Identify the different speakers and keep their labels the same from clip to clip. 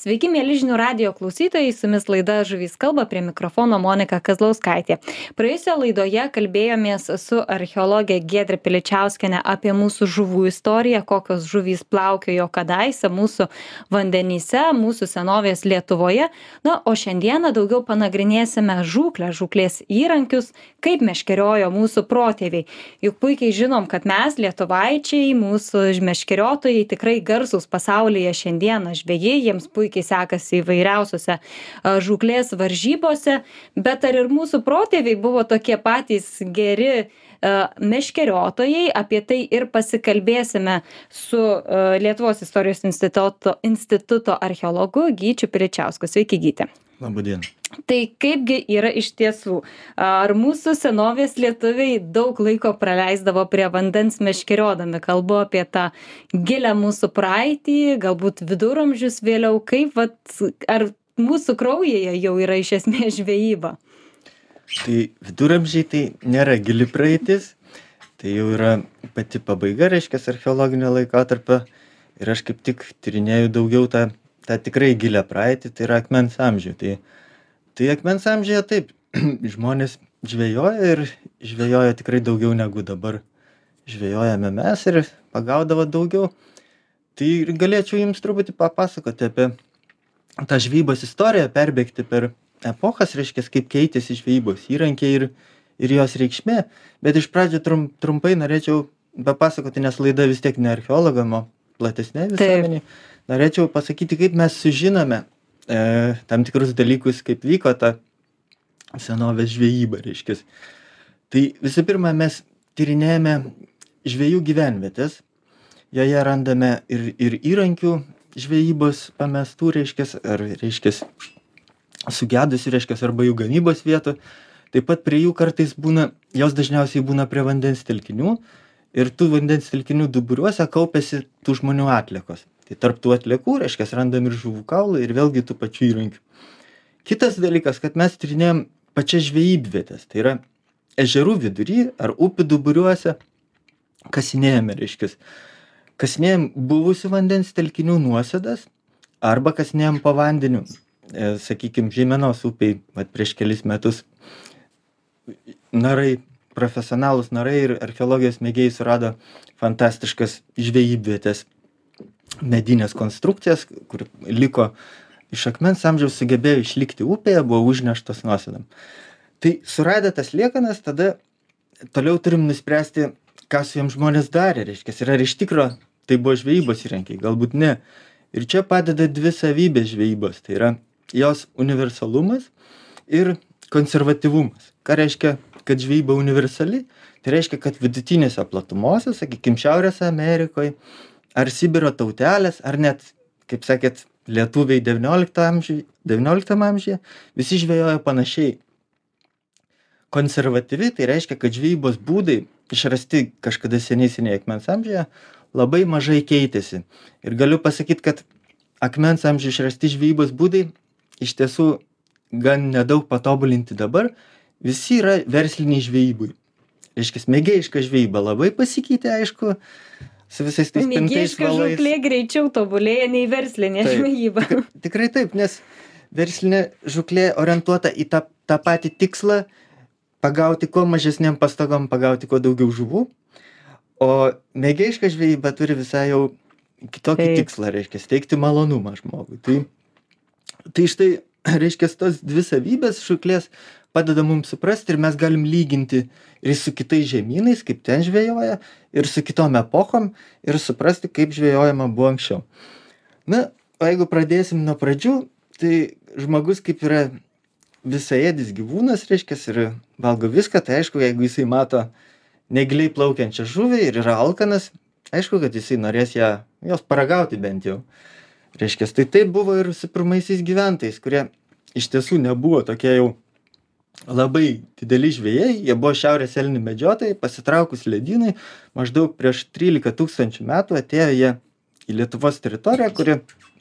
Speaker 1: Sveiki, mėly žinių radio klausytojai, su jumis laida Žuvys kalba prie mikrofono Monika Kazlauskaitė. Praėjusioje laidoje kalbėjomės su archeologė Gedrė Piličiauskenė apie mūsų žuvų istoriją, kokios žuvys plaukiojo kadaise mūsų vandenyse, mūsų senovės Lietuvoje. Na, o šiandieną daugiau panagrinėsime žūklę, žūklės įrankius, kaip meškeriojo mūsų protėviai. Juk puikiai žinom, kad mes, lietuvaičiai, mūsų meškeriotojai tikrai garsus pasaulyje šiandieną žvėjai, jiems puikiai puikiai sekasi įvairiausiose žūklės varžybose, bet ar ir mūsų protėviai buvo tokie patys geri meškeriotojai, apie tai ir pasikalbėsime su Lietuvos istorijos instituto, instituto archeologu Gyčiu Piričiausku. Sveiki, Gyti.
Speaker 2: Labadiena.
Speaker 1: Tai kaipgi yra iš tiesų? Ar mūsų senovės lietuviai daug laiko praleisdavo prie vandens meškeriodami? Kalbu apie tą gilę mūsų praeitį, galbūt viduramžius vėliau. Kaip, vat, ar mūsų kraujyje jau yra iš esmės žvejyba?
Speaker 2: Tai viduramžiai tai nėra gili praeitis, tai jau yra pati pabaiga, reiškia, archeologinio laikotarpio. Ir aš kaip tik tyrinėjau daugiau tą tą tikrai gilią praeitį, tai yra akmens amžių. Tai, tai akmens amžiuje taip, žmonės žvejoja ir žvejoja tikrai daugiau negu dabar žvejojame mes ir pagaudavo daugiau. Tai galėčiau jums truputį papasakoti apie tą žvejybos istoriją, perbėgti per epochas, reiškia, kaip keitėsi žvejybos įrankiai ir, ir jos reikšmė. Bet iš pradžių trum, trumpai norėčiau papasakoti, nes laida vis tiek ne archeologam, o platesnė visuomenė. Norėčiau pasakyti, kaip mes sužinome e, tam tikrus dalykus, kaip vyko ta senovės žvejyba, reiškia. Tai visų pirma, mes tyrinėjame žvėjų gyvenvietės, joje randame ir, ir įrankių žvejybos pamestų, reiškia, ar, reiškia, sugedusių, reiškia, arba jų gamybos vietų. Taip pat prie jų kartais būna, jos dažniausiai būna prie vandens telkinių ir tų vandens telkinių duburiuose kaupiasi tų žmonių atlikos tai tarp tų atliekų reiškias randam ir žuvų kaulai ir vėlgi tų pačių įrankių. Kitas dalykas kad mes tyrinėjam pačias žvejybvietes tai yra ežerų vidury ar upių duburiuose kasinėjame reiškias kasinėjam buvusių vandens telkinių nuosėdas arba kasinėjam po vandeniu. E, sakykim žeimenos upėj vat prieš kelis metus narai profesionalūs narai ir archeologijos mėgėjai surado fantastiškas žvejybvietes medines konstrukcijas, kur liko iš akmens amžiaus sugebėjo išlikti upėje, buvo užneštos nuosėdam. Tai suradę tas liekanas, tada toliau turim nuspręsti, ką su jiems žmonės darė, reiškia, ir ar iš tikro tai buvo žvejybos įrankiai, galbūt ne. Ir čia padeda dvi savybės žvejybos, tai yra jos universalumas ir konservatyvumas. Ką reiškia, kad žvejyba universali? Tai reiškia, kad vidutinėse platumose, sakykime, Šiaurės Amerikoje, ar sibiro tautelės ar net kaip sakėt lietuviai devyniolikto amžiuj devynioliktam amžiuje visi žvejojo panašiai. Konservatyvi tai reiškia kad žvejybos būdai išrasti kažkada seniai seniai akmens amžiuje labai mažai keitėsi. Ir galiu pasakyt kad akmens amžiuj išrasti žvejybos būdai iš tiesų gan nedaug patobulinti dabar. Visi yra versliniai žvejybai. Reiškias mėgėjiška žvejyba labai pasikeitė aišku su visais tais pintais valais.
Speaker 1: žūklė greičiau tobulėja nei verslinė taip, žvejyba.
Speaker 2: Tikrai, tikrai taip, nes verslinė žūklė orientuota į tą, tą patį tikslą pagauti kuo mažesniam pastogom, pagauti kuo daugiau žuvų, o mėgėjiška žvejyba turi visai jau kitokį taip. tikslą, reiškia, steigti malonumą žmogui. Tai, tai štai, reiškia, tos dvi savybės žuklės padeda mums suprasti ir mes galim lyginti ir su kitais žemynais, kaip ten žvejoja, ir su kitom epochom ir suprasti, kaip žvejojama buvo anksčiau. Na, o jeigu pradėsim nuo pradžių, tai žmogus kaip yra visaėdis gyvūnas, reiškia, ir valgo viską, tai aišku, jeigu jisai mato negiliai plaukiančią žuvį ir yra alkanas, aišku, kad jisai norės ją, jos paragauti bent jau. Reiškia, tai taip buvo ir su pirmaisiais gyventojais, kurie iš tiesų nebuvo tokie jau labai dideli žvejai jie buvo šiaurės elnių medžiotojai pasitraukus ledynui maždaug prieš trylika tūkstančių metų atėjo jie į lietuvos teritoriją kuri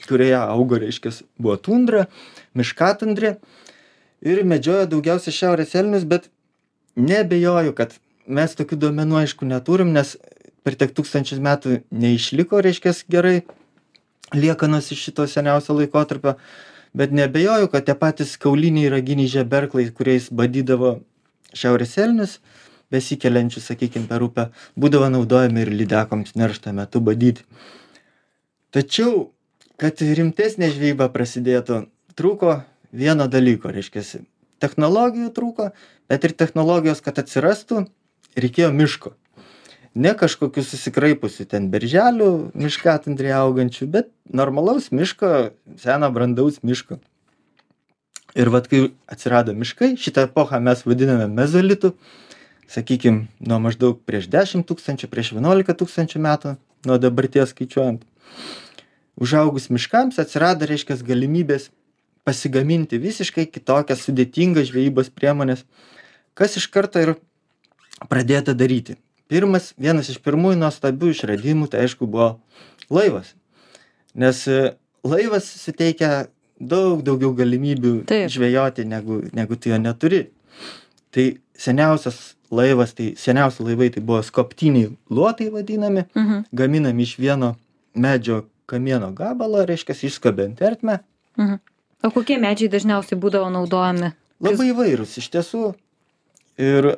Speaker 2: kurioje augo reiškias buvo tundra miškatundrė ir medžiojo daugiausia šiaurės elnius bet neabejoju kad mes tokių duomenų aišku neturim nes per tiek tūkstančius metų neišliko reiškias gerai liekanos iš šito seniausio laikotarpio bet neabejoju kad tie patys kauliniai raginiai žeberklai kuriais badydavo šiaurės elnius besikeliančius sakykim per upę būdavo naudojami ir lydekoms neršto metu badyti. Tačiau kad rimtesnė žvejyba prasidėtų trūko vieno dalyko reiškiasi technologijų trūko bet ir technologijos kad atsirastų reikėjo miško ne kažkokių susikraipusių ten berželių miškatundrėje augančių bet normalaus miško seno brandaus miško. Ir vat kai atsirado miškai šitą epochą mes vadiname mezolitu sakykim nuo maždaug prieš dešim tūkstančių prieš vienuolika tūkstančių metų nuo dabarties skaičiuojant. Užaugus miškams atsirado reiškias galimybės pasigaminti visiškai kitokias sudėtingas žvejybos priemones kas iš karto ir pradėta daryti pirmas vienas iš pirmųjų nuostabių išradimų tai aišku buvo laivas nes e, laivas suteikia daug daugiau galimybių žvejoti negu negu tu jo neturi tai seniausias laivas tai seniausi laivai tai buvo skobtiniai luotai vadinami
Speaker 1: Mhm.
Speaker 2: gaminami iš vieno medžio kamieno gabalo reiškias išskobiant ertmę
Speaker 1: Mhm. O kokie medžiai dažniausiai būdavo naudojami?
Speaker 2: labai įvairūs iš tiesų ir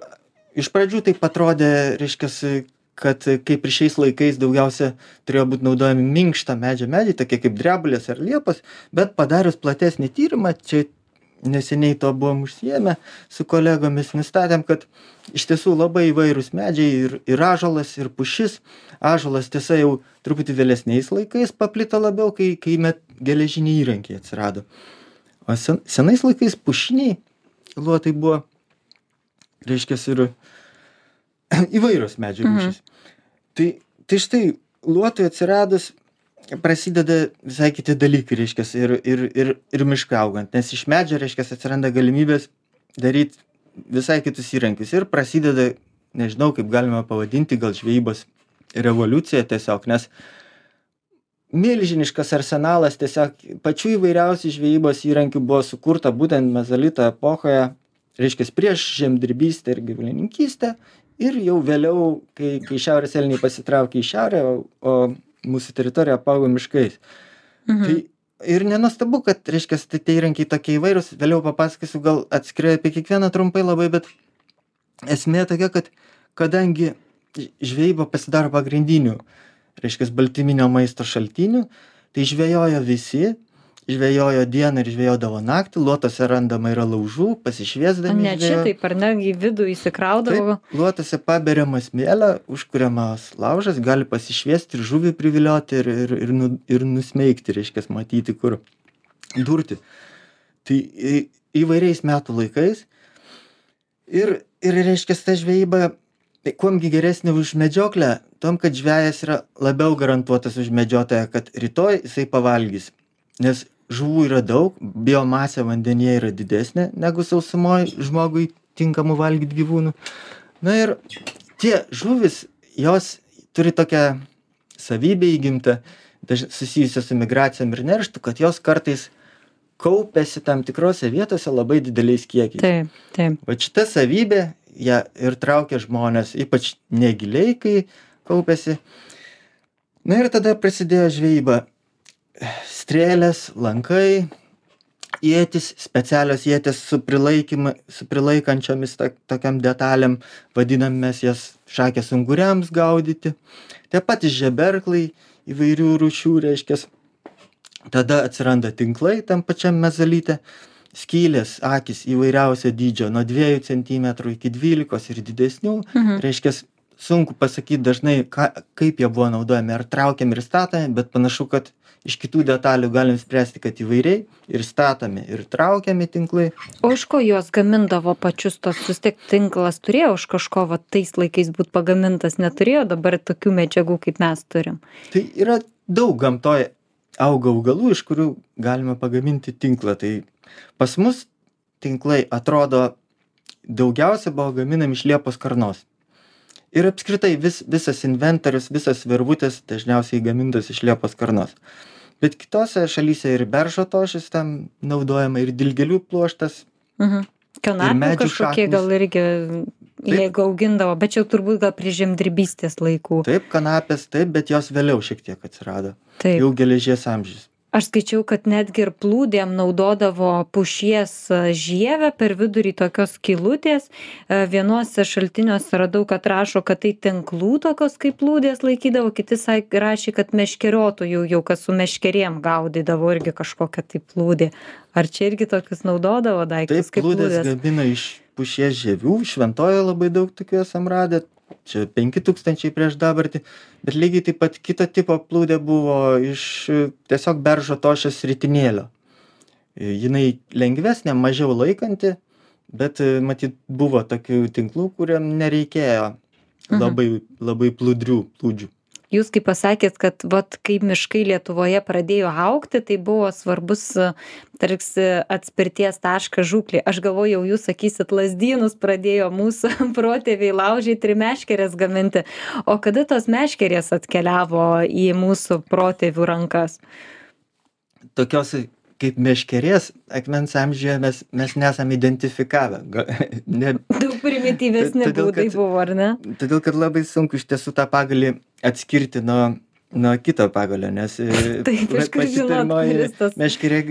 Speaker 2: iš pradžių taip atrodė reiškiasi kad kaip ir šiais laikais daugiausia turėjo būt naudojami minkšto medžio medžiai tokie kaip drebulės ar liepos bet padarius platesnį tyrimą čia neseniai tuo buvom užsiėmę su kolegomis nustatėm kad iš tiesų labai įvairūs medžiai ir ir ąžuolas ir pušis. Ąžuolas tiesa jau truputį vėlesniais laikais paplito labiau kai kai met geležiniai įrankiai atsirado. O sen senais laikais pušiniai luotai buvo reiškias ir įvairios medžių rūšys tai tai štai luotui atsiradus prasideda visai kiti dalykai reiškias ir ir ir ir miškui augant. Nes iš medžio reiškias atsiranda galimybės daryt visai kitus įrankius. Ir prasideda nežinau kaip galima pavadinti gal žvejybos revoliucija tiesiog nes milžiniškas arsenalas tiesiog pačių įvairiausių žvejybos įrankių buvo sukurta būtent mezolito epochoje reiškias prieš žemdirbystę ir gyvulininkystę ir jau vėliau kai kai šiaurės elniai pasitraukė į šiaurę o mūsų teritorija apaugo miškais
Speaker 1: Mhm.
Speaker 2: tai ir nenuostabu kad reiškias tai tie įrankiai tokie įvairūs vėliau papasakosiu gal atskirai apie kiekvieną trumpai labai bet esmė tokia kad kadangi žvejyba pasidaro pagrindiniu reiškias baltyminio maisto šaltiniu tai žvejojo visi žvejojo dieną ir žvejodavo naktį luotuose randama yra laužų pasišviesdami
Speaker 1: Net šitaip, ar ne, į vidų įsikraudavo.
Speaker 2: Luotuose paberiama smėlio, užkuriamas laužas, gali pasišviesti ir žuvį privilioti ir, ir, ir, nu, ir nusmeigti, reiškia, matyti, kur durti. Tai į- įvairiais metų laikais. Ir, ir reiškia, ta žvejyba, tai kuomgi geresnė už medžioklę, tom, kad žvejas yra labiau garantuotas už medžiotoją, kad rytoj jisai pavalgys. Nes žuvų yra daug, biomasė vandenyje yra didesnė negu sausumoj žmogui tinkamų valgyt gyvūnų. Na ir tie žuvis, jos turi tokią savybę įgimtą, susijusią su migracijom ir nerštu, kad jos kartais kaupiasi tam tikrose vietose labai dideliais kiekiais.
Speaker 1: Taip, taip.
Speaker 2: Va šita savybė ją ir traukia žmonės, ypač negiliai, kai kaupiasi. Na ir tada prasidėjo žvejyba. Strėlės, lankai, ietis, specialios ietis su, su prilaikančiomis to, tokiam detalėm, vadinam mes jas šakės unguriams gaudyti. Tie patys žeberklai įvairių rūšių, reiškia. Tada atsiranda tinklai tam pačiam mezalyte skylės akys įvairiausio dydžio nuo dviejų centimetrų iki dvylikos ir didesnių
Speaker 1: Mhm.
Speaker 2: reiškias sunku pasakyt dažnai ką kaip jie buvo naudojami ar traukiami ir statomi bet panašu kad iš kitų detalių galim spręsti kad įvairiai ir statomi ir traukiami tinklai.
Speaker 1: O iš ko juos gamindavo pačius tos, vis tiek tinklas turėjo už kažko, va tais laikais būt pagamintas, neturėjo dabar tokių medžiagų, kaip mes turim.
Speaker 2: tai yra daug gamtoj auga augalų iš kurių galima pagaminti tinklą. Tai pas mus tinklai atrodo daugiausia buvo gaminami iš liepos karnos ir apskritai vis visas inventorius visos virvutės dažniausiai gamintos iš liepos karnos bet kitose šalyse ir beržo tošis ten naudojama ir dilgėlių pluoštas
Speaker 1: Mhm. Kanapių kažkokie
Speaker 2: šaknys.
Speaker 1: gal irgi
Speaker 2: Taip.
Speaker 1: jeigu augindavo, bet čia jau turbūt gal prie žemdirbystės laikų.
Speaker 2: Taip, kanapės, taip, bet jos vėliau šiek tiek atsirado.
Speaker 1: Taip.
Speaker 2: Jau geležies amžius.
Speaker 1: Aš skaičiau, kad netgi ir plūdėm naudodavo pušies e, žievę per vidurį tokios skylutės. E, Vienuose šaltiniuose radau, kad rašo, kad tai tinklų tokios kaip plūdės laikydavo, kiti sak- rašė, kad meškeriotojų jau kas su meškerėm gaudydavo irgi kažkokią tai plūdį. Ar čia irgi tokius naudodavo daiktus kaip
Speaker 2: plūdės
Speaker 1: plūdės?
Speaker 2: gamina iš pušies žievių, šventojo labai daug tokių esam radę, čia 5000 prieš dabartį, bet lygiai taip pat kito tipo plūdė buvo iš e, tiesiog beržo tošės ritinėlio. E, Jinai lengvesnė, mažiau laikanti, bet e, matyt buvo tokių tinklų, kuriam nereikėjo
Speaker 1: Mhm.
Speaker 2: labai, labai plūdrių plūdžių.
Speaker 1: Jūs kaip pasakėt, kad vat, kai miškai Lietuvoje pradėjo aukti, tai buvo svarbus e, tarsi atspirties taškas žūklė. Aš galvojau, jūs sakysit, lasdynus pradėjo mūsų protėviai laužyti ir meškerės gaminti. O kada tos meškerės atkeliavo į mūsų protėvių rankas?
Speaker 2: Tokios kaip meškerės akmens amžiuje mes, mes nesam identifikavę. Ne,
Speaker 1: Daug primityvesni būdai
Speaker 2: kad-
Speaker 1: buvo, ar ne?
Speaker 2: Todėl, kad labai sunku iš tiesų tą pagalį atskirti nuo, nuo kito pagalio, nes e,
Speaker 1: Taip,
Speaker 2: pirmoji meškerė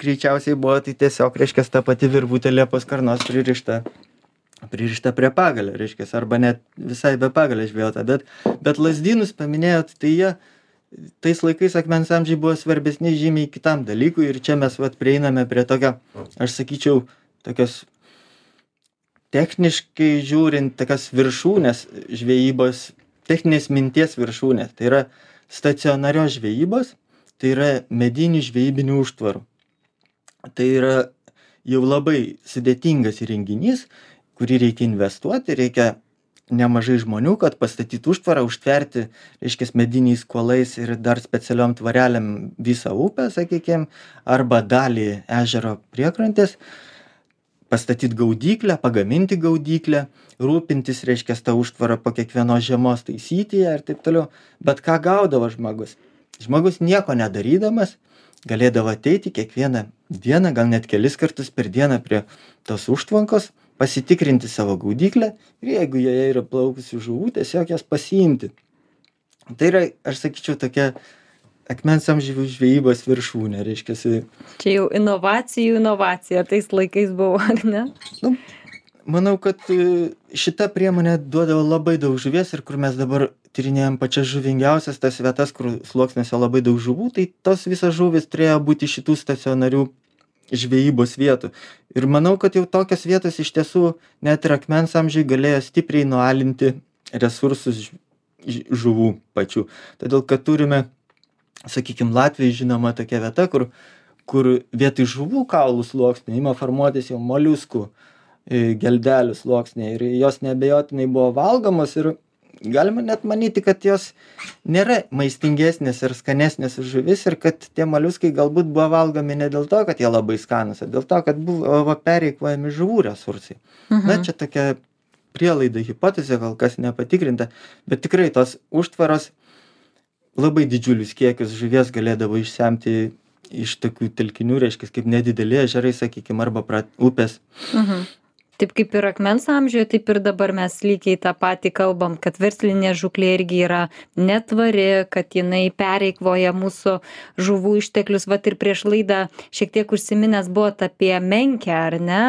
Speaker 2: greičiausiai buvo, tai tiesiog, reiškia, ta pati virvutė liepos karnos pririšta, pririšta prie pagalio, reiškia, arba net visai be pagalio žvėjota. Bet, bet lasdynus paminėjot, tai jie tais laikais akmens amžiai buvo svarbesni žymiai kitam dalykui ir čia mes vat prieiname prie tokio, aš sakyčiau, tokios techniškai žiūrint, tokios viršūnės žvejybos, techninės minties viršūnės. Tai yra stacionarios žvejybos, tai yra medinių žvejybinių užtvarų. Tai yra jau labai sudėtingas įrenginys, kurį reikia investuoti, reikia nemažai žmonių, kad pastatytų užtvarą, užtverti, reiškia, mediniais kuolais ir dar specialiom tvareliam visą upę, sakykime, arba dalį ežero priekrantės, pastatyti gaudyklę, pagaminti gaudyklę, rūpintis, reiškia, tą užtvarą po kiekvienos žiemos taisyti ją ir taip toliau. Bet ką gaudavo žmogus? Žmogus nieko nedarydamas galėdavo ateiti kiekvieną dieną, gal net kelis kartus per dieną prie tos užtvankos, pasitikrinti savo gaudyklę ir jeigu joje yra plaukusių žuvų, tiesiog jas pasiimti. Tai yra, aš sakyčiau, tokia akmens amžių žvejybos viršūnė, reiškia,
Speaker 1: Čia jau inovacijų inovacija tais laikais buvo, ar ne?
Speaker 2: nu, manau, kad e, šita priemonė duodavo labai daug žuvies ir kur mes dabar tyrinėjom pačias žuvingiausias tas vietas, kur sluoksniuose labai daug žuvų, tai tos visos žuvis turėjo būti šitų stacionarių žvejybos vietų. Ir manau, kad jau tokios vietos iš tiesų net ir akmens amžiai galėjo stipriai nualinti resursus žuvų pačių. Todėl, kad turime, sakykime, Latvijai žinoma tokia vieta, kur, kur vietoj žuvų kaulų sluoksnių ima formuotis jau moliuskų e, geldelių sluoksniai ir jos nebejotinai buvo valgomos ir galima net manyti, kad jos nėra maistingesnės ir skanesnės už žuvis ir kad tie moliuskai galbūt buvo valgomi ne dėl to, kad jie labai skanus, o dėl to, kad buvo pereikvojami žuvų resursai.
Speaker 1: Mhm.
Speaker 2: Na, čia tokia prielaida, hipotezė, kol kas nepatikrinta, bet tikrai tos užtvaros labai didžiulius kiekius žuvies galėdavo išsemti iš tokių telkinių, reiškia, kaip nedideli ežerai, sakykime, arba upės.
Speaker 1: Taip kaip ir akmens amžiuje, taip ir dabar mes lygiai tą patį kalbam, kad verslinė žuklė irgi yra netvari, kad jinai pereikvoja mūsų žuvų išteklius. Vat ir prieš laidą šiek tiek užsiminęs buvo apie menkę, ar ne?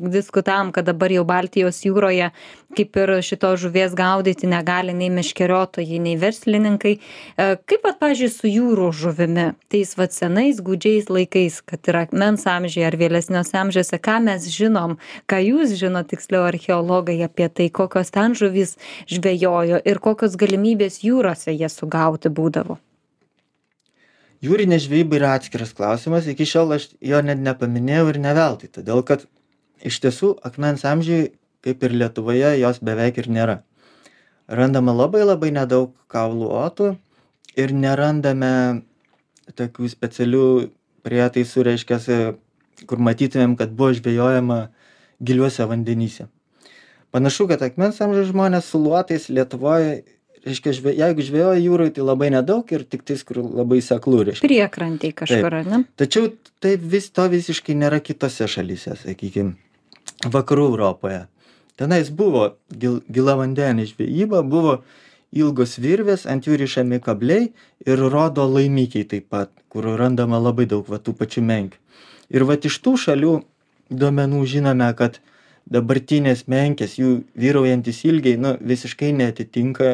Speaker 1: Diskutavom, kad dabar jau Baltijos jūroje kaip ir šitos žuvies gaudyti negali nei meškeriotojai, nei verslininkai. E, Kaip, pat, pažiūrėjau, su jūrų žuvimi, tais va senais gudžiais laikais, kad ir akmens amžiai ar vėlesniuose amžiuose, ką mes žinom, ką jūs žinot tiksliau archeologai apie tai, kokios ten žuvys žvejojo ir kokios galimybės jūrose jie sugauti būdavo.
Speaker 2: Jūrinė žvejyba yra atskiras klausimas, iki šiol aš jo net nepaminėjau ir neveltui, todėl kad iš tiesų akmens amžiai, kaip ir Lietuvoje, jos beveik ir nėra. Randama labai labai nedaug kaulų otų ir nerandame tokių specialių prietaisų, reiškia, kur matytumėm, kad buvo žvejojama giliuose vandenyse. Panašu, kad akmens amžiaus žmonės su luotais Lietuvoje, reiškia, žve, jeigu žvejoja jūroje, tai labai nedaug ir tik tais, kur labai seklų, reiškia.
Speaker 1: Priekrantai kažkur, ar ne?
Speaker 2: Tačiau taip vis to visiškai nėra kitose šalyse, sakykime, vakarų Europoje. tenais buvo gil gilavandenė žvejyba buvo ilgos virvės ant jų rišami kabliai ir rodo laimikiai taip pat kur randama labai daug va tų pačių menkių ir vat iš tų šalių duomenų žinome kad dabartinės menkės jų vyraujantys ilgiai nu visiškai neatitinka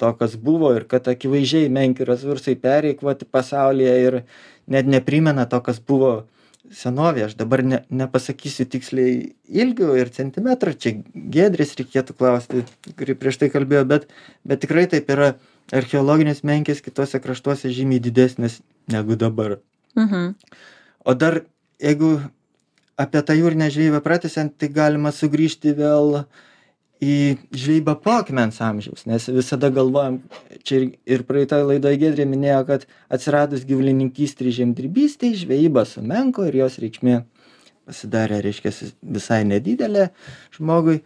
Speaker 2: to kas buvo ir kad akivaizdžiai menkių resursai pereikvoti pasaulyje ir net neprimena to kas buvo senovėje. Aš dabar ne nepasakysiu tiksliai ilgių ir centimetrų čia giedrės reikėtų klausti kuri prieš tai kalbėjo bet bet tikrai taip yra. Archeologinės menkės kituose kraštuose žymiai didesnės negu dabar.
Speaker 1: Mhm.
Speaker 2: o dar jeigu apie tą jūrinę žvejybą pratęsiant tai galima sugrįžti vėl į žvejybą po akmens amžiaus nes visada galvojam čia ir ir praeitoj laidoj giedrė minėjo kad atsiradus gyvulininkystei ir žemdirbystei žvejyba sumenko ir jos reikšmė pasidarė reiškiasi visai nedidelė žmogui.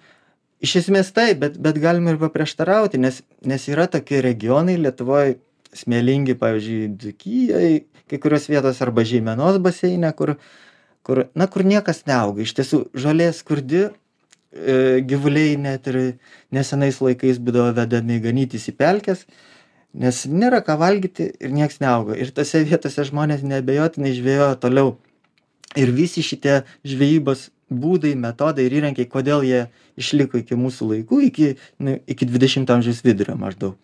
Speaker 2: Iš esmės taip bet bet galima ir paprieštarauti nes nes yra tokie regionai lietuvoj smėlingi pavyzdžiui dzūkijoj kai kurios vietos arba žeimenos baseine kur kur na kur niekas neauga. Iš tiesų žolė skurdi e, gyvuliai net ir nesenais laikais būdavo vedami ganytis į pelkes nes nėra ką valgyti ir nieks neauga. Ir tose vietose žmonės neabejotinai žvejojo toliau. Ir visi šitie žvejybos būdai metodai ir įrankiai kodėl jie išliko iki mūsų laikų iki nu iki dvidešimto amžiaus vidurio maždaug.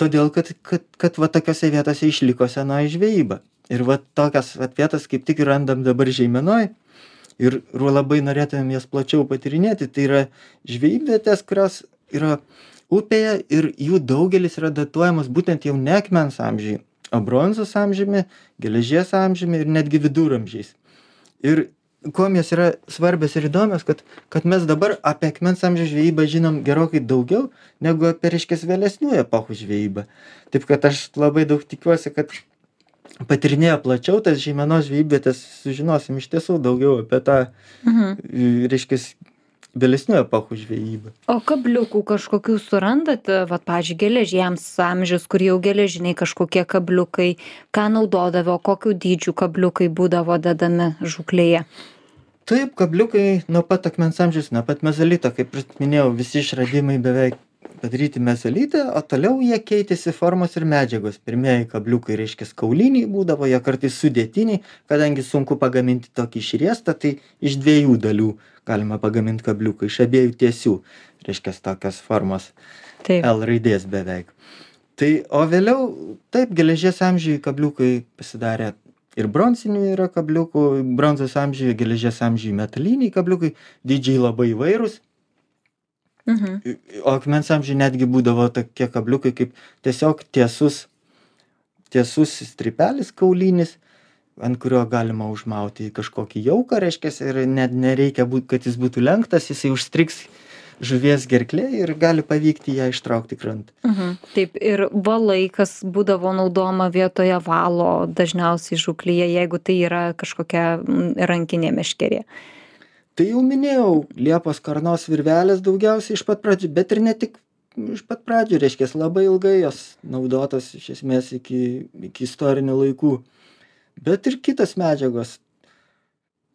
Speaker 2: Todėl kad kad kad va tokiose vietose išliko senoji žvejyba ir va tokias vat vietas kaip tik ir randam dabar žeimenoj. Ir labai norėtumėm jas plačiau patyrinėti. Tai yra žvejybvietės kurios yra upėje ir jų daugelis yra datuojamos būtent jau ne akmens amžiuj o bronzos amžiumi geležies amžiumi ir netgi viduramžiais. Ir kuom jos yra svarbios ir įdomios kad kad mes dabar apie akmens amžiaus žvejybą žinom gerokai daugiau negu apie reiškias vėlesnių epochų žvejybą. Taip kad aš labai daug tikiuosi kad patyrinėję plačiau tas žeimenos žvejybvietes sužinosim iš tiesų daugiau apie tą
Speaker 1: Mhm.
Speaker 2: reiškias vėlesnių epochų žvejybą.
Speaker 1: O kabliukų kažkokių surandat vat pavyzdžiui geležies amžius kur jau geležiniai kažkokie kabliukai ką naudodavo kokių dydžių kabliukai būdavo dedami žūklėje?
Speaker 2: Taip kabliukai nuo pat akmens amžiaus nuo pat mezolito kaip minėjau visi išradimai beveik padaryti mezolite o toliau jie keitėsi formos ir medžiagos pirmieji kabliukai reiškias kauliniai būdavo jie kartais sudėtiniai kadangi sunku pagaminti tokį išriestą tai iš dviejų dalių galima pagamint kabliuką iš abiejų tiesių reiškias tokios formos
Speaker 1: taip
Speaker 2: L raidės beveik. Tai o vėliau, taip, geležies amžiui kabliukai pasidarė ir bronzinių yra kabliukų, bronzos amžiuje, geležies amžiuje metaliniai kabliukai, dydžiai labai įvairūs,
Speaker 1: Mhm.
Speaker 2: o akmens amžiuje netgi būdavo tokie kabliukai kaip tiesiog tiesus, tiesus strypelis kaulinis, ant kurio galima užmauti kažkokį jauką, reiškia, ir net nereikia, būt, kad jis būtų lenktas, jisai užstriks žuvies gerklė ir gali pavykti ją ištraukti į krantą.
Speaker 1: Mhm. Taip, ir valai, kas būdavo naudojama vietoje valo dažniausiai žūklyje, jeigu tai yra kažkokia rankinė meškerė.
Speaker 2: Tai jau minėjau, Liepos karnos virvelės daugiausiai iš pat pradžių, bet ir ne tik iš pat pradžių, reiškia, labai ilgai jos naudotos iš esmės iki, iki istorinių laikų. Bet ir kitos medžiagos.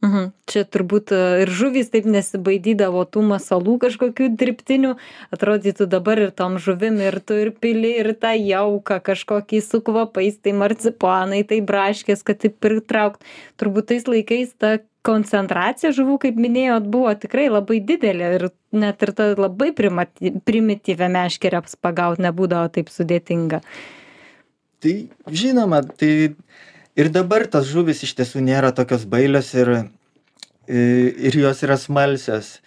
Speaker 1: Mhm. Čia turbūt e, ir žuvys taip nesibaidydavo tų masalų kažkokių dirbtinių. Atrodytų dabar ir tom žuvim, ir tu ir pili, ir tą jauką kažkokį su kvapais, tai marcipanai, tai braškės, kad taip pritraukt. Turbūt tais laikais ta koncentracija žuvų, kaip minėjot, buvo tikrai labai didelė ir net ir ta labai primati- primityvę meškerę pagauti nebūdavo taip sudėtinga.
Speaker 2: Tai žinoma, tai ir dabar tos žuvis iš tiesų nėra tokios bailios ir, ir jos yra smalsios.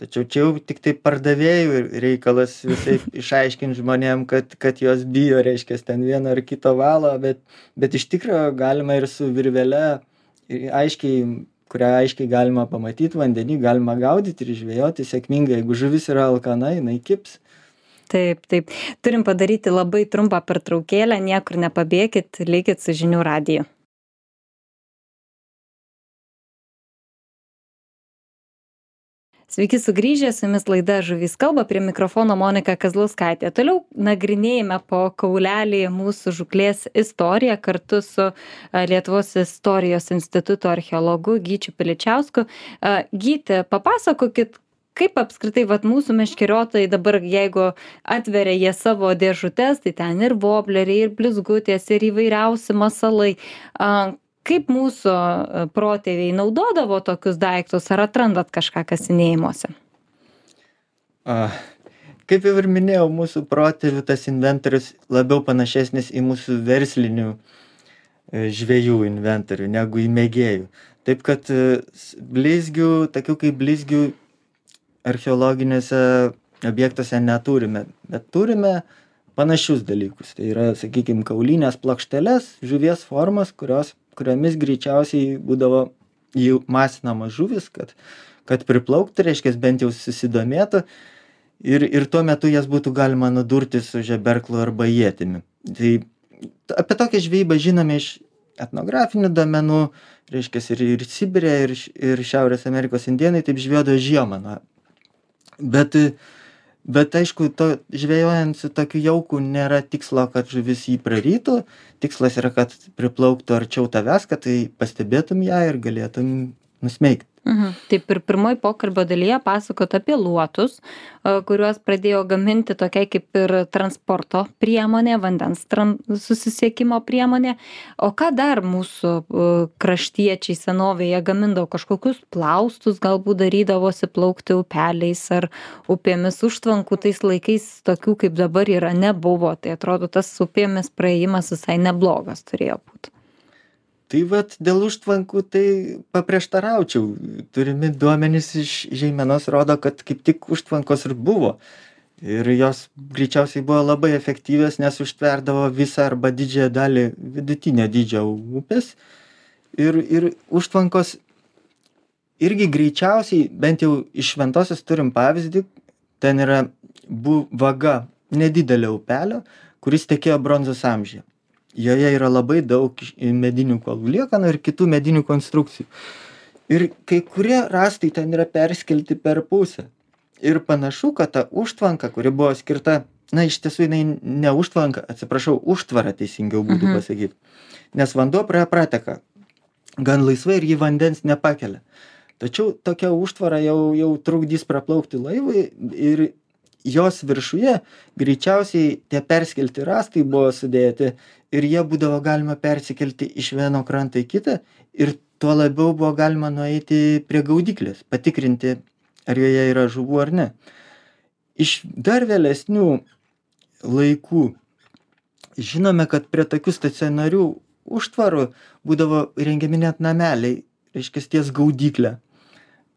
Speaker 2: Tačiau čia jau tik tai pardavėjų reikalas visai išaiškinti žmonėm, kad, kad jos bijo, reiškia, ten vieno ar kito valo, bet, bet iš tikrųjų galima ir su virvele, ir aiškiai, kurią aiškiai galima pamatyti vandenį, galima gaudyti ir žvejoti sėkmingai. Jeigu žuvis yra alkana, jinai kips.
Speaker 1: Taip, taip. Turim padaryti labai trumpą pertraukėlę, niekur nepabėkit, likit su žinių radiju. Sveiki sugrįžę, su jumis laida Žuvys kalba, prie mikrofono Monika Kazlauskaitė. Toliau nagrinėjame po kaulelį mūsų žuklės istoriją kartu su Lietuvos istorijos instituto archeologu Gyčiu Piličiausku. Gyti, papasakokit, kaip apskritai vat mūsų meškeriotojai dabar jeigu atveria jie savo dėžutes tai ten ir vobleriai ir blizgutės ir įvairiausi masalai kaip mūsų protėviai naudodavo tokius daiktus? Ar atrandat kažką kasinėjimuose?
Speaker 2: Kaip jau ir minėjau mūsų protėvių tas inventorius labiau panašesnis į mūsų verslinių e, žvejų inventorių negu į mėgėjų. Taip kad e, blizgių tokių kaip blizgių archeologiniuose objektuose neturime bet turime panašius dalykus. Tai yra sakykim kaulines plokšteles žuvies formos kurios kuriomis greičiausiai būdavo jų masinamos žuvys kad kad priplauktų reiškias bent jau susidomėtų. Ir ir tuo metu jas būtų galima nudurti su žeberklu arba ietimi. Tai apie tokią žvejybą žinome iš etnografinių duomenų reiškias ir ir sibire ir ir šiaurės amerikos indėnai taip žvejodavo žiemą na. Bet bet aišku to žvejojant su tokiu jauku nėra tikslo kad žuvis jį prarytų. Tikslas yra kad priplauktų arčiau tavęs kad tai pastebėtum ją ir galėtum nusmeigt
Speaker 1: Mhm. Taip ir pirmoji pokalbio dalyje pasakot apie luotus, kuriuos pradėjo gaminti tokia kaip ir transporto priemonė, vandens susisiekimo priemonė. O ką dar mūsų kraštiečiai senovėje gamindavo? Kažkokius plaustus galbūt darydavosi plaukti upeliais ar upėmis užtvankų tais laikais tokių kaip dabar yra nebuvo. Tai atrodo tas upėmis praėjimas visai neblogas turėjo būti
Speaker 2: tai vat dėl užtvankų tai paprieštaraučiau. Turimi duomenys iš žeimenos rodo kad kaip tik užtvankos ir buvo. Ir jos greičiausiai buvo labai efektyvios nes užtverdavo visą arba didžiąją dalį vidutinio dydžio upės. Ir ir užtvankos irgi greičiausiai bent jau iš šventosios turim pavyzdį ten yra bu vaga nedidelio upelio kuris tekėjo bronzos amžiuje joje yra labai daug medinių kuolų liekanų ir kitų medinių konstrukcijų. Ir kai kurie rastai ten yra perskelti per pusę. Ir panašu, kad ta užtvanka, kuri buvo skirta, na iš tiesų jinai ne užtvanka, atsiprašau, užtvara teisingiau būtų mhm. pasakyti. Nes vanduo praėjo prateka gan laisvai ir jį vandens nepakelia. Tačiau tokia užtvara jau, jau trukdys praplaukti laivui ir jos viršuje greičiausiai tie perskelti rastai buvo sudėti ir jie būdavo galima persikelti iš vieno kranto į kitą ir tuo labiau buvo galima nueiti prie gaudyklės patikrinti ar joje yra žuvų ar ne. Iš dar vėlesnių laikų žinome kad prie tokių stacionarių užtvarų būdavo įrengiami net nameliai reiškias ties gaudykle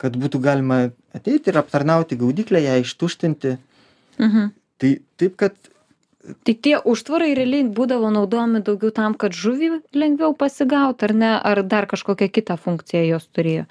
Speaker 2: kad būtų galima ateiti ir aptarnauti gaudyklę ją ištuštinti mhm. tai taip kad
Speaker 1: tai tie užtvarai realiai būdavo naudojami daugiau tam kad žuvį lengviau pasigaut ar ne ar dar kažkokią kitą funkciją jos turėjo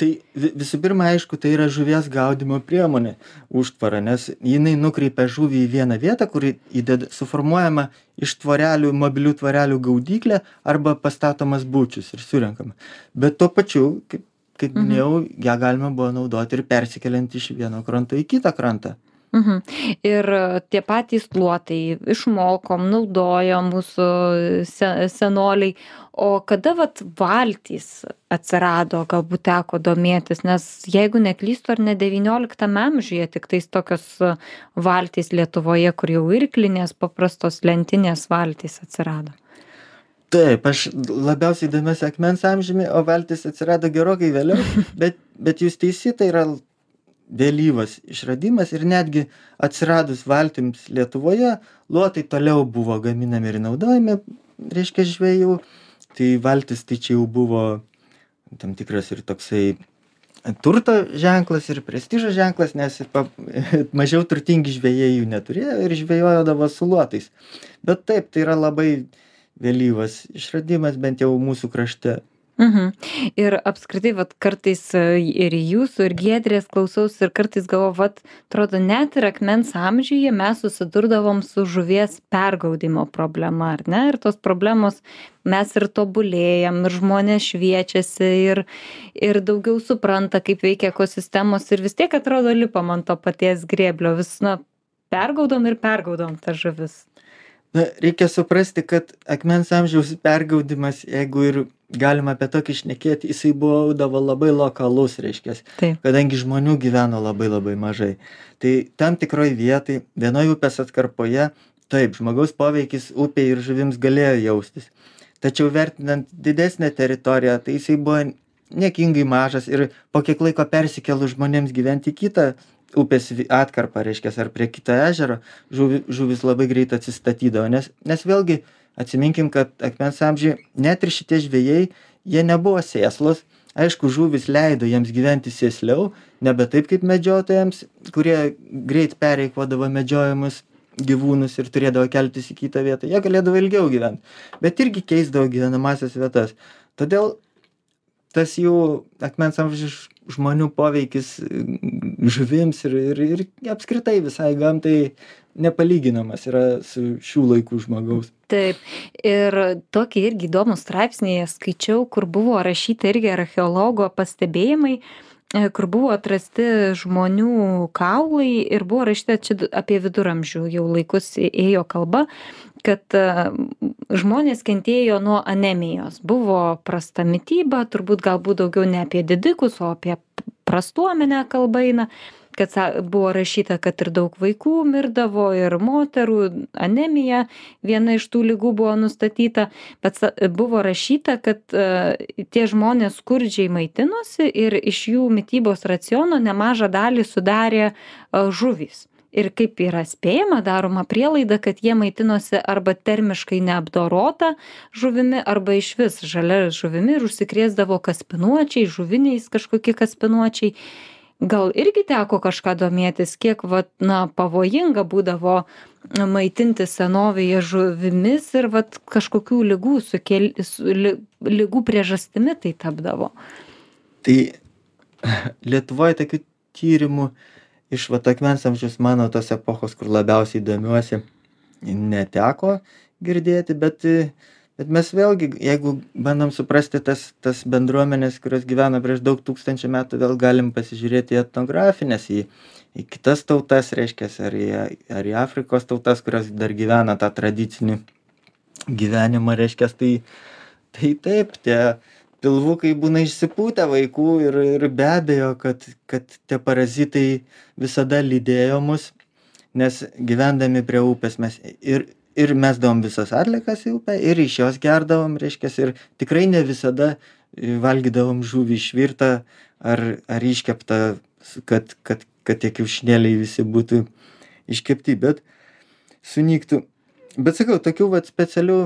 Speaker 2: tai vi visų pirma aišku tai yra žuvies gaudymo priemonė užtvara nes jinai nukreipia žuvį į vieną vietą kur įded suformuojama iš tvorelių mobilių tvorelių gaudyklė arba pastatomas bučius ir surenkama bet tuo pačiu kaip kaip mhm. minėjau ją galima buvo naudoti ir persikeliant iš vieno kranto į kitą krantą
Speaker 1: Mhm. Ir tie patys luotai išmokom, naudojo mūsų senoliai. O kada vat valtys atsirado, galbūt teko domėtis, nes jeigu neklystu, ar ne 19 amžiuje tik tais tokios valtys Lietuvoje, kur jau irklinės paprastos lentinės valtys atsirado.
Speaker 2: Taip, aš labiausiai domiuosi akmens amžiumi, o valtis atsirado gerokai vėliau, bet, bet jūs teisi, tai yra vėlyvas išradimas ir netgi atsiradus valtims lietuvoje luotai toliau buvo gaminami ir naudojami reiškia žvejų tai valtis tai čia jau buvo tam tikras ir toksai turto ženklas ir prestižo ženklas nes pa mažiau turtingi žvejai jų neturėjo ir žvejodavo su luotais bet taip tai yra labai vėlyvas išradimas bent jau mūsų krašte
Speaker 1: Mhm. Ir apskritai, vat, kartais ir jūsų, ir giedrės klausaus, ir kartais galvoju, vat, atrodo, net ir akmens amžiuje mes susidurdavom su žuvies pergaudimo problema, ar ne? Ir tos problemos mes ir tobulėjam, ir žmonės šviečiasi, ir, ir daugiau supranta, kaip veikia ekosistemos, ir vis tiek atrodo lipam ant to paties grėblio, vis, na, pergaudom ir pergaudom tą žuvis
Speaker 2: na reikia suprasti kad akmens amžiaus pergaudymas jeigu ir galima apie tokį šnekėti, jisai būdavo labai lokalus, reiškia, kadangi žmonių gyveno labai labai mažai. Tai tam tikroje vietoje, vienoje upės atkarpoje, taip, žmogaus poveikis upė ir žuvims galėjo jaustis. Tačiau vertinant didesnę teritoriją, tai jisai buvo niekingai mažas ir po kiek laiko persikėlus žmonėms gyventi į kitą upės atkarpą, reiškia, ar prie kito ežero, žuvi, žuvis labai greit atsistatydavo. Nes, nes vėlgi, atsiminkim, kad akmens amžiai net ir šitie žvėjai, jie nebuvo sėslus. Aišku, žuvis leido jiems gyventi sėsliau, nebe taip kaip medžiotojams, kurie greit pereikvodavo medžiojimus gyvūnus ir turėdavo keltis į kitą vietą. Jie galėdavo ilgiau gyventi, bet irgi keisdavo gyvenamasias vietas. Todėl tas jų akmens amžiaus žmonių poveikis žuvims ir, ir, ir apskritai visai gamtai nepalyginamas yra su šių laikų žmogaus.
Speaker 1: Taip, ir tokį irgi įdomų straipsnį skaičiau, kur buvo rašyta irgi archeologo pastebėjimai, kur buvo atrasti žmonių kaulai ir buvo rašyta čia apie viduramžių jau laikus ėjo kalba, kad e, žmonės kentėjo nuo anemijos. Buvo prasta mytyba, turbūt galbūt daugiau ne apie didikus, o apie prastuomenę kalba eina kad buvo rašyta kad ir daug vaikų mirdavo ir moterų anemija viena iš tų ligų buvo nustatyta bet buvo rašyta kad e, tie žmonės skurdžiai maitinosi ir iš jų mitybos raciono nemažą dalį sudarė e, žuvys. Ir kaip yra spėjama daroma prielaida kad jie maitinosi arba termiškai neapdorota žuvimi arba išvis žalia žuvimi ir užsikrėsdavo kaspinuočiais žuviniais kažkokie kaspinuočiai gal irgi teko kažką domėtis kiek vat na pavojinga būdavo maitintis senovėje žuvimis ir vat kažkokių ligų sukėl su li ligų priežastimi tai tapdavo?
Speaker 2: Tai lietuvoj tokių tyrimų iš vat akmens amžiaus mano tos epochos kur labiausiai domiuosi neteko girdėti bet bet mes vėlgi jeigu bandom suprasti tas tas bendruomenes kurios gyveno prieš daug tūkstančių metų vėl galim pasižiūrėti į etnografines į į kitas tautas reiškias ar į ar į afrikos tautas kurios dar gyvena tą tradicinį gyvenimą reiškias tai tai taip tie pilvukai būna išsipūtę vaikų ir ir be abejo kad kad tie parazitai visada lydėjo mus nes gyvendami prie upės mes ir ir mesdavom visas atliekas į upę ir iš jos gerdavom reiškias ir tikrai ne visada valgydavom žuvį išvirtą ar ar iškeptą kad kad kad tie kiaušinėliai visi būtų iškepti bet sunyktų bet sakau tokių vat specialių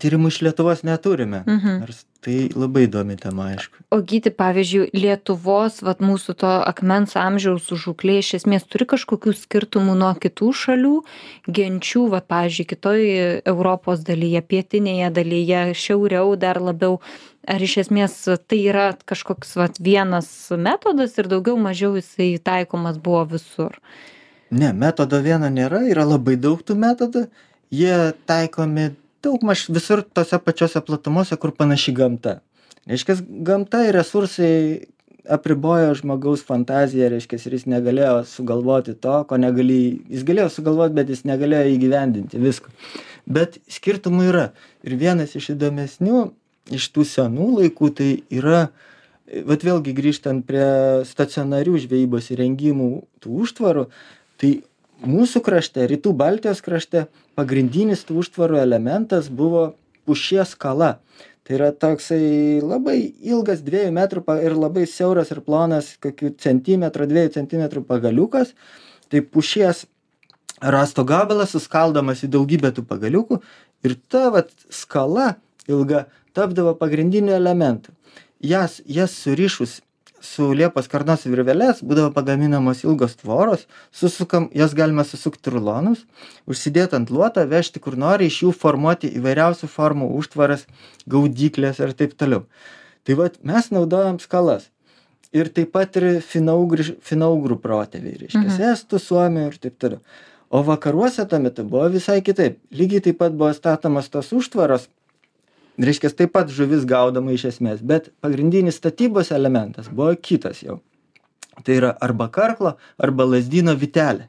Speaker 2: tyrimų iš lietuvos neturime
Speaker 1: mhm.
Speaker 2: nors tai labai įdomi tema aišku.
Speaker 1: O gyti pavyzdžiui lietuvos vat mūsų to akmens amžiaus žūklė iš esmės turi kažkokių skirtumų nuo kitų šalių? Genčių vat pavyzdžiui kitoj europos dalyje pietinėje dalyje šiauriau dar labiau. Ar iš esmės tai yra kažkoks vat vienas metodas ir daugiau mažiau jisai taikomas buvo visur?
Speaker 2: Ne metodo vieno nėra yra labai daug tų metodų. Jie taikomi daugmaž visur tose pačiose platumose kur panaši gamta. Reiškias gamta ir resursai apribojo žmogaus fantaziją reiškias ir jis negalėjo sugalvoti to ko negali jis galėjo sugalvot bet jis negalėjo įgyvendinti visko. Bet skirtumų yra. Ir vienas iš įdomesnių iš tų senų laikų tai yra vat vėlgi grįžtant prie stacionarių žvejybos įrengimų tų užtvarų tai mūsų krašte rytų baltijos krašte pagrindinis tų užtvarų elementas buvo pušies skala tai yra toksai labai ilgas dviejų metrų ir labai siauras ir plonas kokių centimetro dviejų centimetrų pagaliukas. Tai pušies rąsto gabalas suskaldomas į daugybę tų pagaliukų ir ta vat skala ilga tapdavo pagrindiniu elementu. Jas jas surišus su liepos karnos virveles būdavo pagaminamos ilgos tvoros susukam jas galima susukt rulonus užsidėt ant luoto vežti kur nori iš jų formuoti įvairiausių formų užtvaras gaudykles ir taip toliau. Tai vat mes naudojam skalas. Ir taip pat ir finougrų finougrų protėviai reiškias
Speaker 1: Mhm.
Speaker 2: estų suomių ir taip toliau. O vakaruose tuo metu buvo visai kitaip. Lygiai taip pat buvo statomos tos užtvaros reiškias taip pat žuvis gaudoma iš esmės bet pagrindinis statybos elementas buvo kitas jau. Tai yra arba karklo arba lazdyno vytelė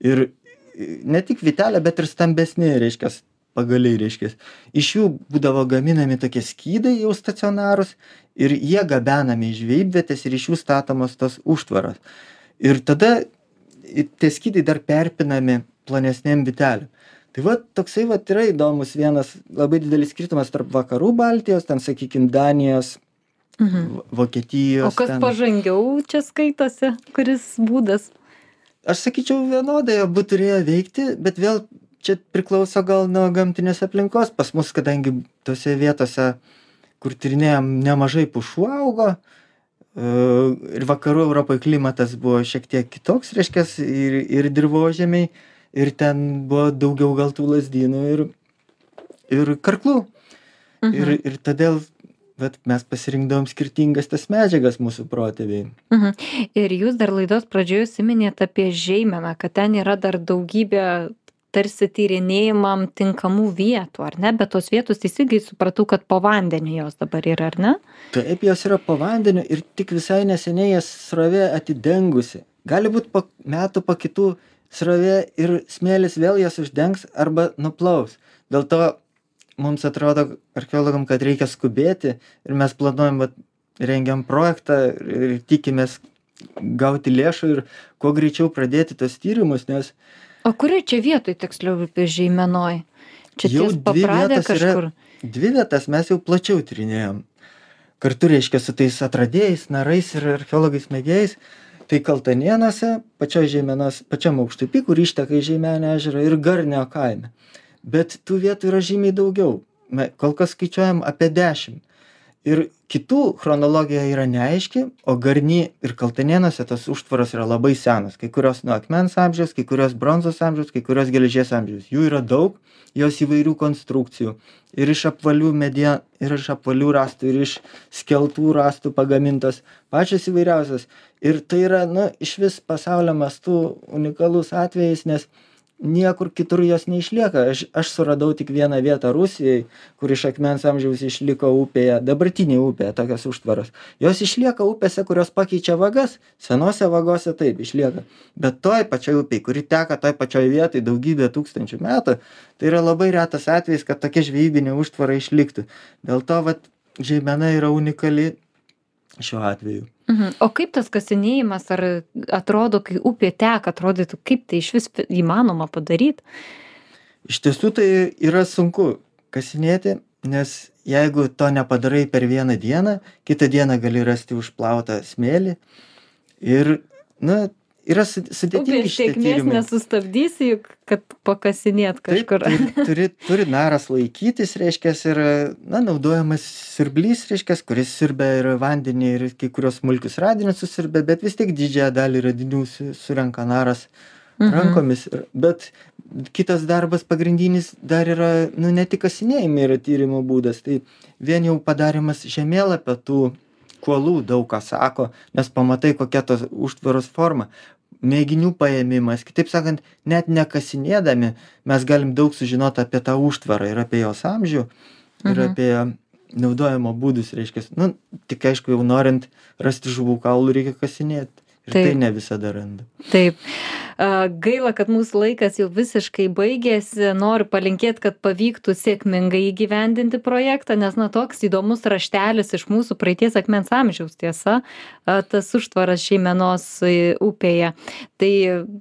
Speaker 2: ir ne tik vytelė bet ir stambesni reiškias pagaliai reiškias. Iš jų būdavo gaminami tokie skydai jau stacionarūs ir jie gabenami į žvejybvietes ir iš jų statomos tos užtvaros. Ir tada tie skydai dar perpinami plonesnėm vytelėm tai vat toksai vat yra įdomus vienas labai didelis skirtumas tarp vakarų baltijos ten sakykim danijos
Speaker 1: Mhm. O
Speaker 2: vokietijos
Speaker 1: kas
Speaker 2: ten
Speaker 1: pažangiau čia skaitosi, kuris būdas?
Speaker 2: aš sakyčiau vienodai abu turėjo veikti bet vėl čia priklauso gal nuo gamtinės aplinkos pas mus kadangi tose vietose kur tyrinėjom nemažai pušų augo e, ir vakarų europoj klimatas buvo šiek tiek kitoks reiškias ir ir dirvožemiai ir ten buvo daugiau gal tų lazdynų ir ir karklų ir
Speaker 1: Mhm.
Speaker 2: ir todėl vat mes pasirinkdavom skirtingas tas medžiagas mūsų protėviai
Speaker 1: Mhm. Ir jūs dar laidos pradžioje užsiminėt apie žeimeną, kad ten yra dar daugybė tarsi tyrinėjimam tinkamų vietų, ar ne? Bet tos vietos teisingai supratau, kad po vandeniu jos dabar yra, ar ne?
Speaker 2: taip jos yra po vandeniu ir tik visai neseniai jas srovė atidengusi gali būt po metų po kitų srovė ir smėlis vėl jas uždengs arba nuplaus dėl to mums atrodo archeologam kad reikia skubėti ir mes planuojam vat rengiam projektą ir tikimės gauti lėšų ir kuo greičiau pradėti tuos tyrimus nes
Speaker 1: O kurioj čia vietoj tiksliau žeimenoj? Čia
Speaker 2: Jau
Speaker 1: ties
Speaker 2: dvi
Speaker 1: papradė
Speaker 2: vietos yra-
Speaker 1: kažkur.
Speaker 2: dvi vietas mes jau plačiau tyrinėjom kartu reiškia su tais atradėjais narais ir archeologais mėgėjais tai kaltanėnuose pačioj žeimenos pačiam aukštupy kur išteka į žeimenio ežerą ir garnio kaime. Bet tų vietų yra žymiai daugiau. Me kol kas skaičiuojam apie dešim ir kitų chronologija yra neaiški o garny ir kaltanėnuose tos užtvaros yra labai senos. Kai kurios nuo akmens amžiaus kai kurios bronzos amžiaus kai kurios geležies amžiaus. Jų yra daug jos įvairių konstrukcijų. Ir iš apvalių media ir iš apvalių rąstų ir iš skeltų rąstų pagamintos pačios įvairiausios. Ir tai yra nu išvis pasaulio mastu unikalus atvejis nes niekur kitur jos neišlieka. Aš aš suradau tik vieną vietą rusijoj kur iš akmens amžiaus išliko upėje dabartinėj upėje tokios užtvaros. Jos išlieka upėse kurios pakeičia vagas. Senose vagose taip išlieka. Bet toj pačioj upėj kuri teka toj pačioj vietoj daugybę tūkstančių metų tai yra labai retas atvejis kad tokia žvejybinė užtvara išliktų. Dėl to vat žeimena yra unikali šiuo atveju
Speaker 1: Mhm. O kaip tas kasinėjimas, ar atrodo, kai upė teka, atrodytų, kaip tai iš vis įmanoma padaryti?
Speaker 2: iš tiesų tai yra sunku kasinėti nes jeigu to nepadarai per vieną dieną kitą dieną gali rasti užplautą smėlį ir na yra su sudėtingi šitie tyrimai
Speaker 1: nesustabdysi, juk, kad pakasinėt
Speaker 2: Taip,
Speaker 1: kažkur.
Speaker 2: turi, turi, turi naras laikytis, reiškia, ir, na, naudojamas siurblys, reiškia, kuris siurbia ir vandenį, ir kai kurios smulkius radinius susirbia, bet vis tiek didžiąją dalį radinių su- surenka naras
Speaker 1: Mhm.
Speaker 2: rankomis. Bet kitas darbas pagrindinis dar yra, nu, ne tik kasinėjimai yra tyrimo būdas, tai vien jau padarimas žemėlapio tų kuolų daug ką sako, nes pamatai, kokia tos užtvaros forma. Mėginių paėmimas, kitaip sakant, net nekasinėdami mes galim daug sužinoti apie tą užtvarą ir apie jos amžių, ir
Speaker 1: Mhm.
Speaker 2: apie naudojimo būdus, reiškia. Nu, tik aišku, jau norint rasti žuvų kaulų reikia kasinėti. Ir tai ne visada randa.
Speaker 1: Taip. Gaila, kad mūsų laikas jau visiškai baigėsi. Noriu palinkėti, kad pavyktų sėkmingai įgyvendinti projektą, nes na toks įdomus raštelis iš mūsų praeities akmens amžiaus tiesa, tas užtvaras šeimenos e, upėje. Tai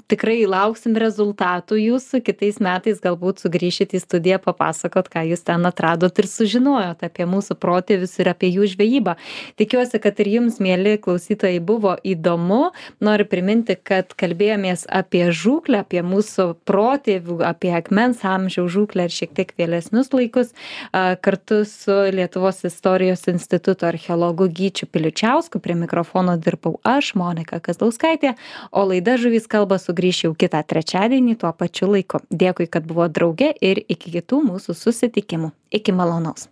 Speaker 1: tikrai lauksim rezultatų jūsų. Kitais metais galbūt sugrįšit į studiją papasakot, ką jūs ten atradot ir sužinojot apie mūsų protėvius ir apie jų žvejybą. Tikiuosi, kad ir jums, mėly klausytojai, buvo įdomu. Noriu priminti, kad kalbėjomės apie žūklę, apie mūsų protėvių, apie akmens amžiaus žūklę ir šiek tiek vėlesnius laikus. Kartu su Lietuvos istorijos instituto archeologu Gyčiu Piličiausku prie mikrofono dirbau aš, Monika Kazlauskaitė, o laida Žuvys kalba sugrįš jau kitą trečiadienį tuo pačiu laiku. Dėkui, kad buvo drauge ir iki kitų mūsų susitikimų. Iki malonaus.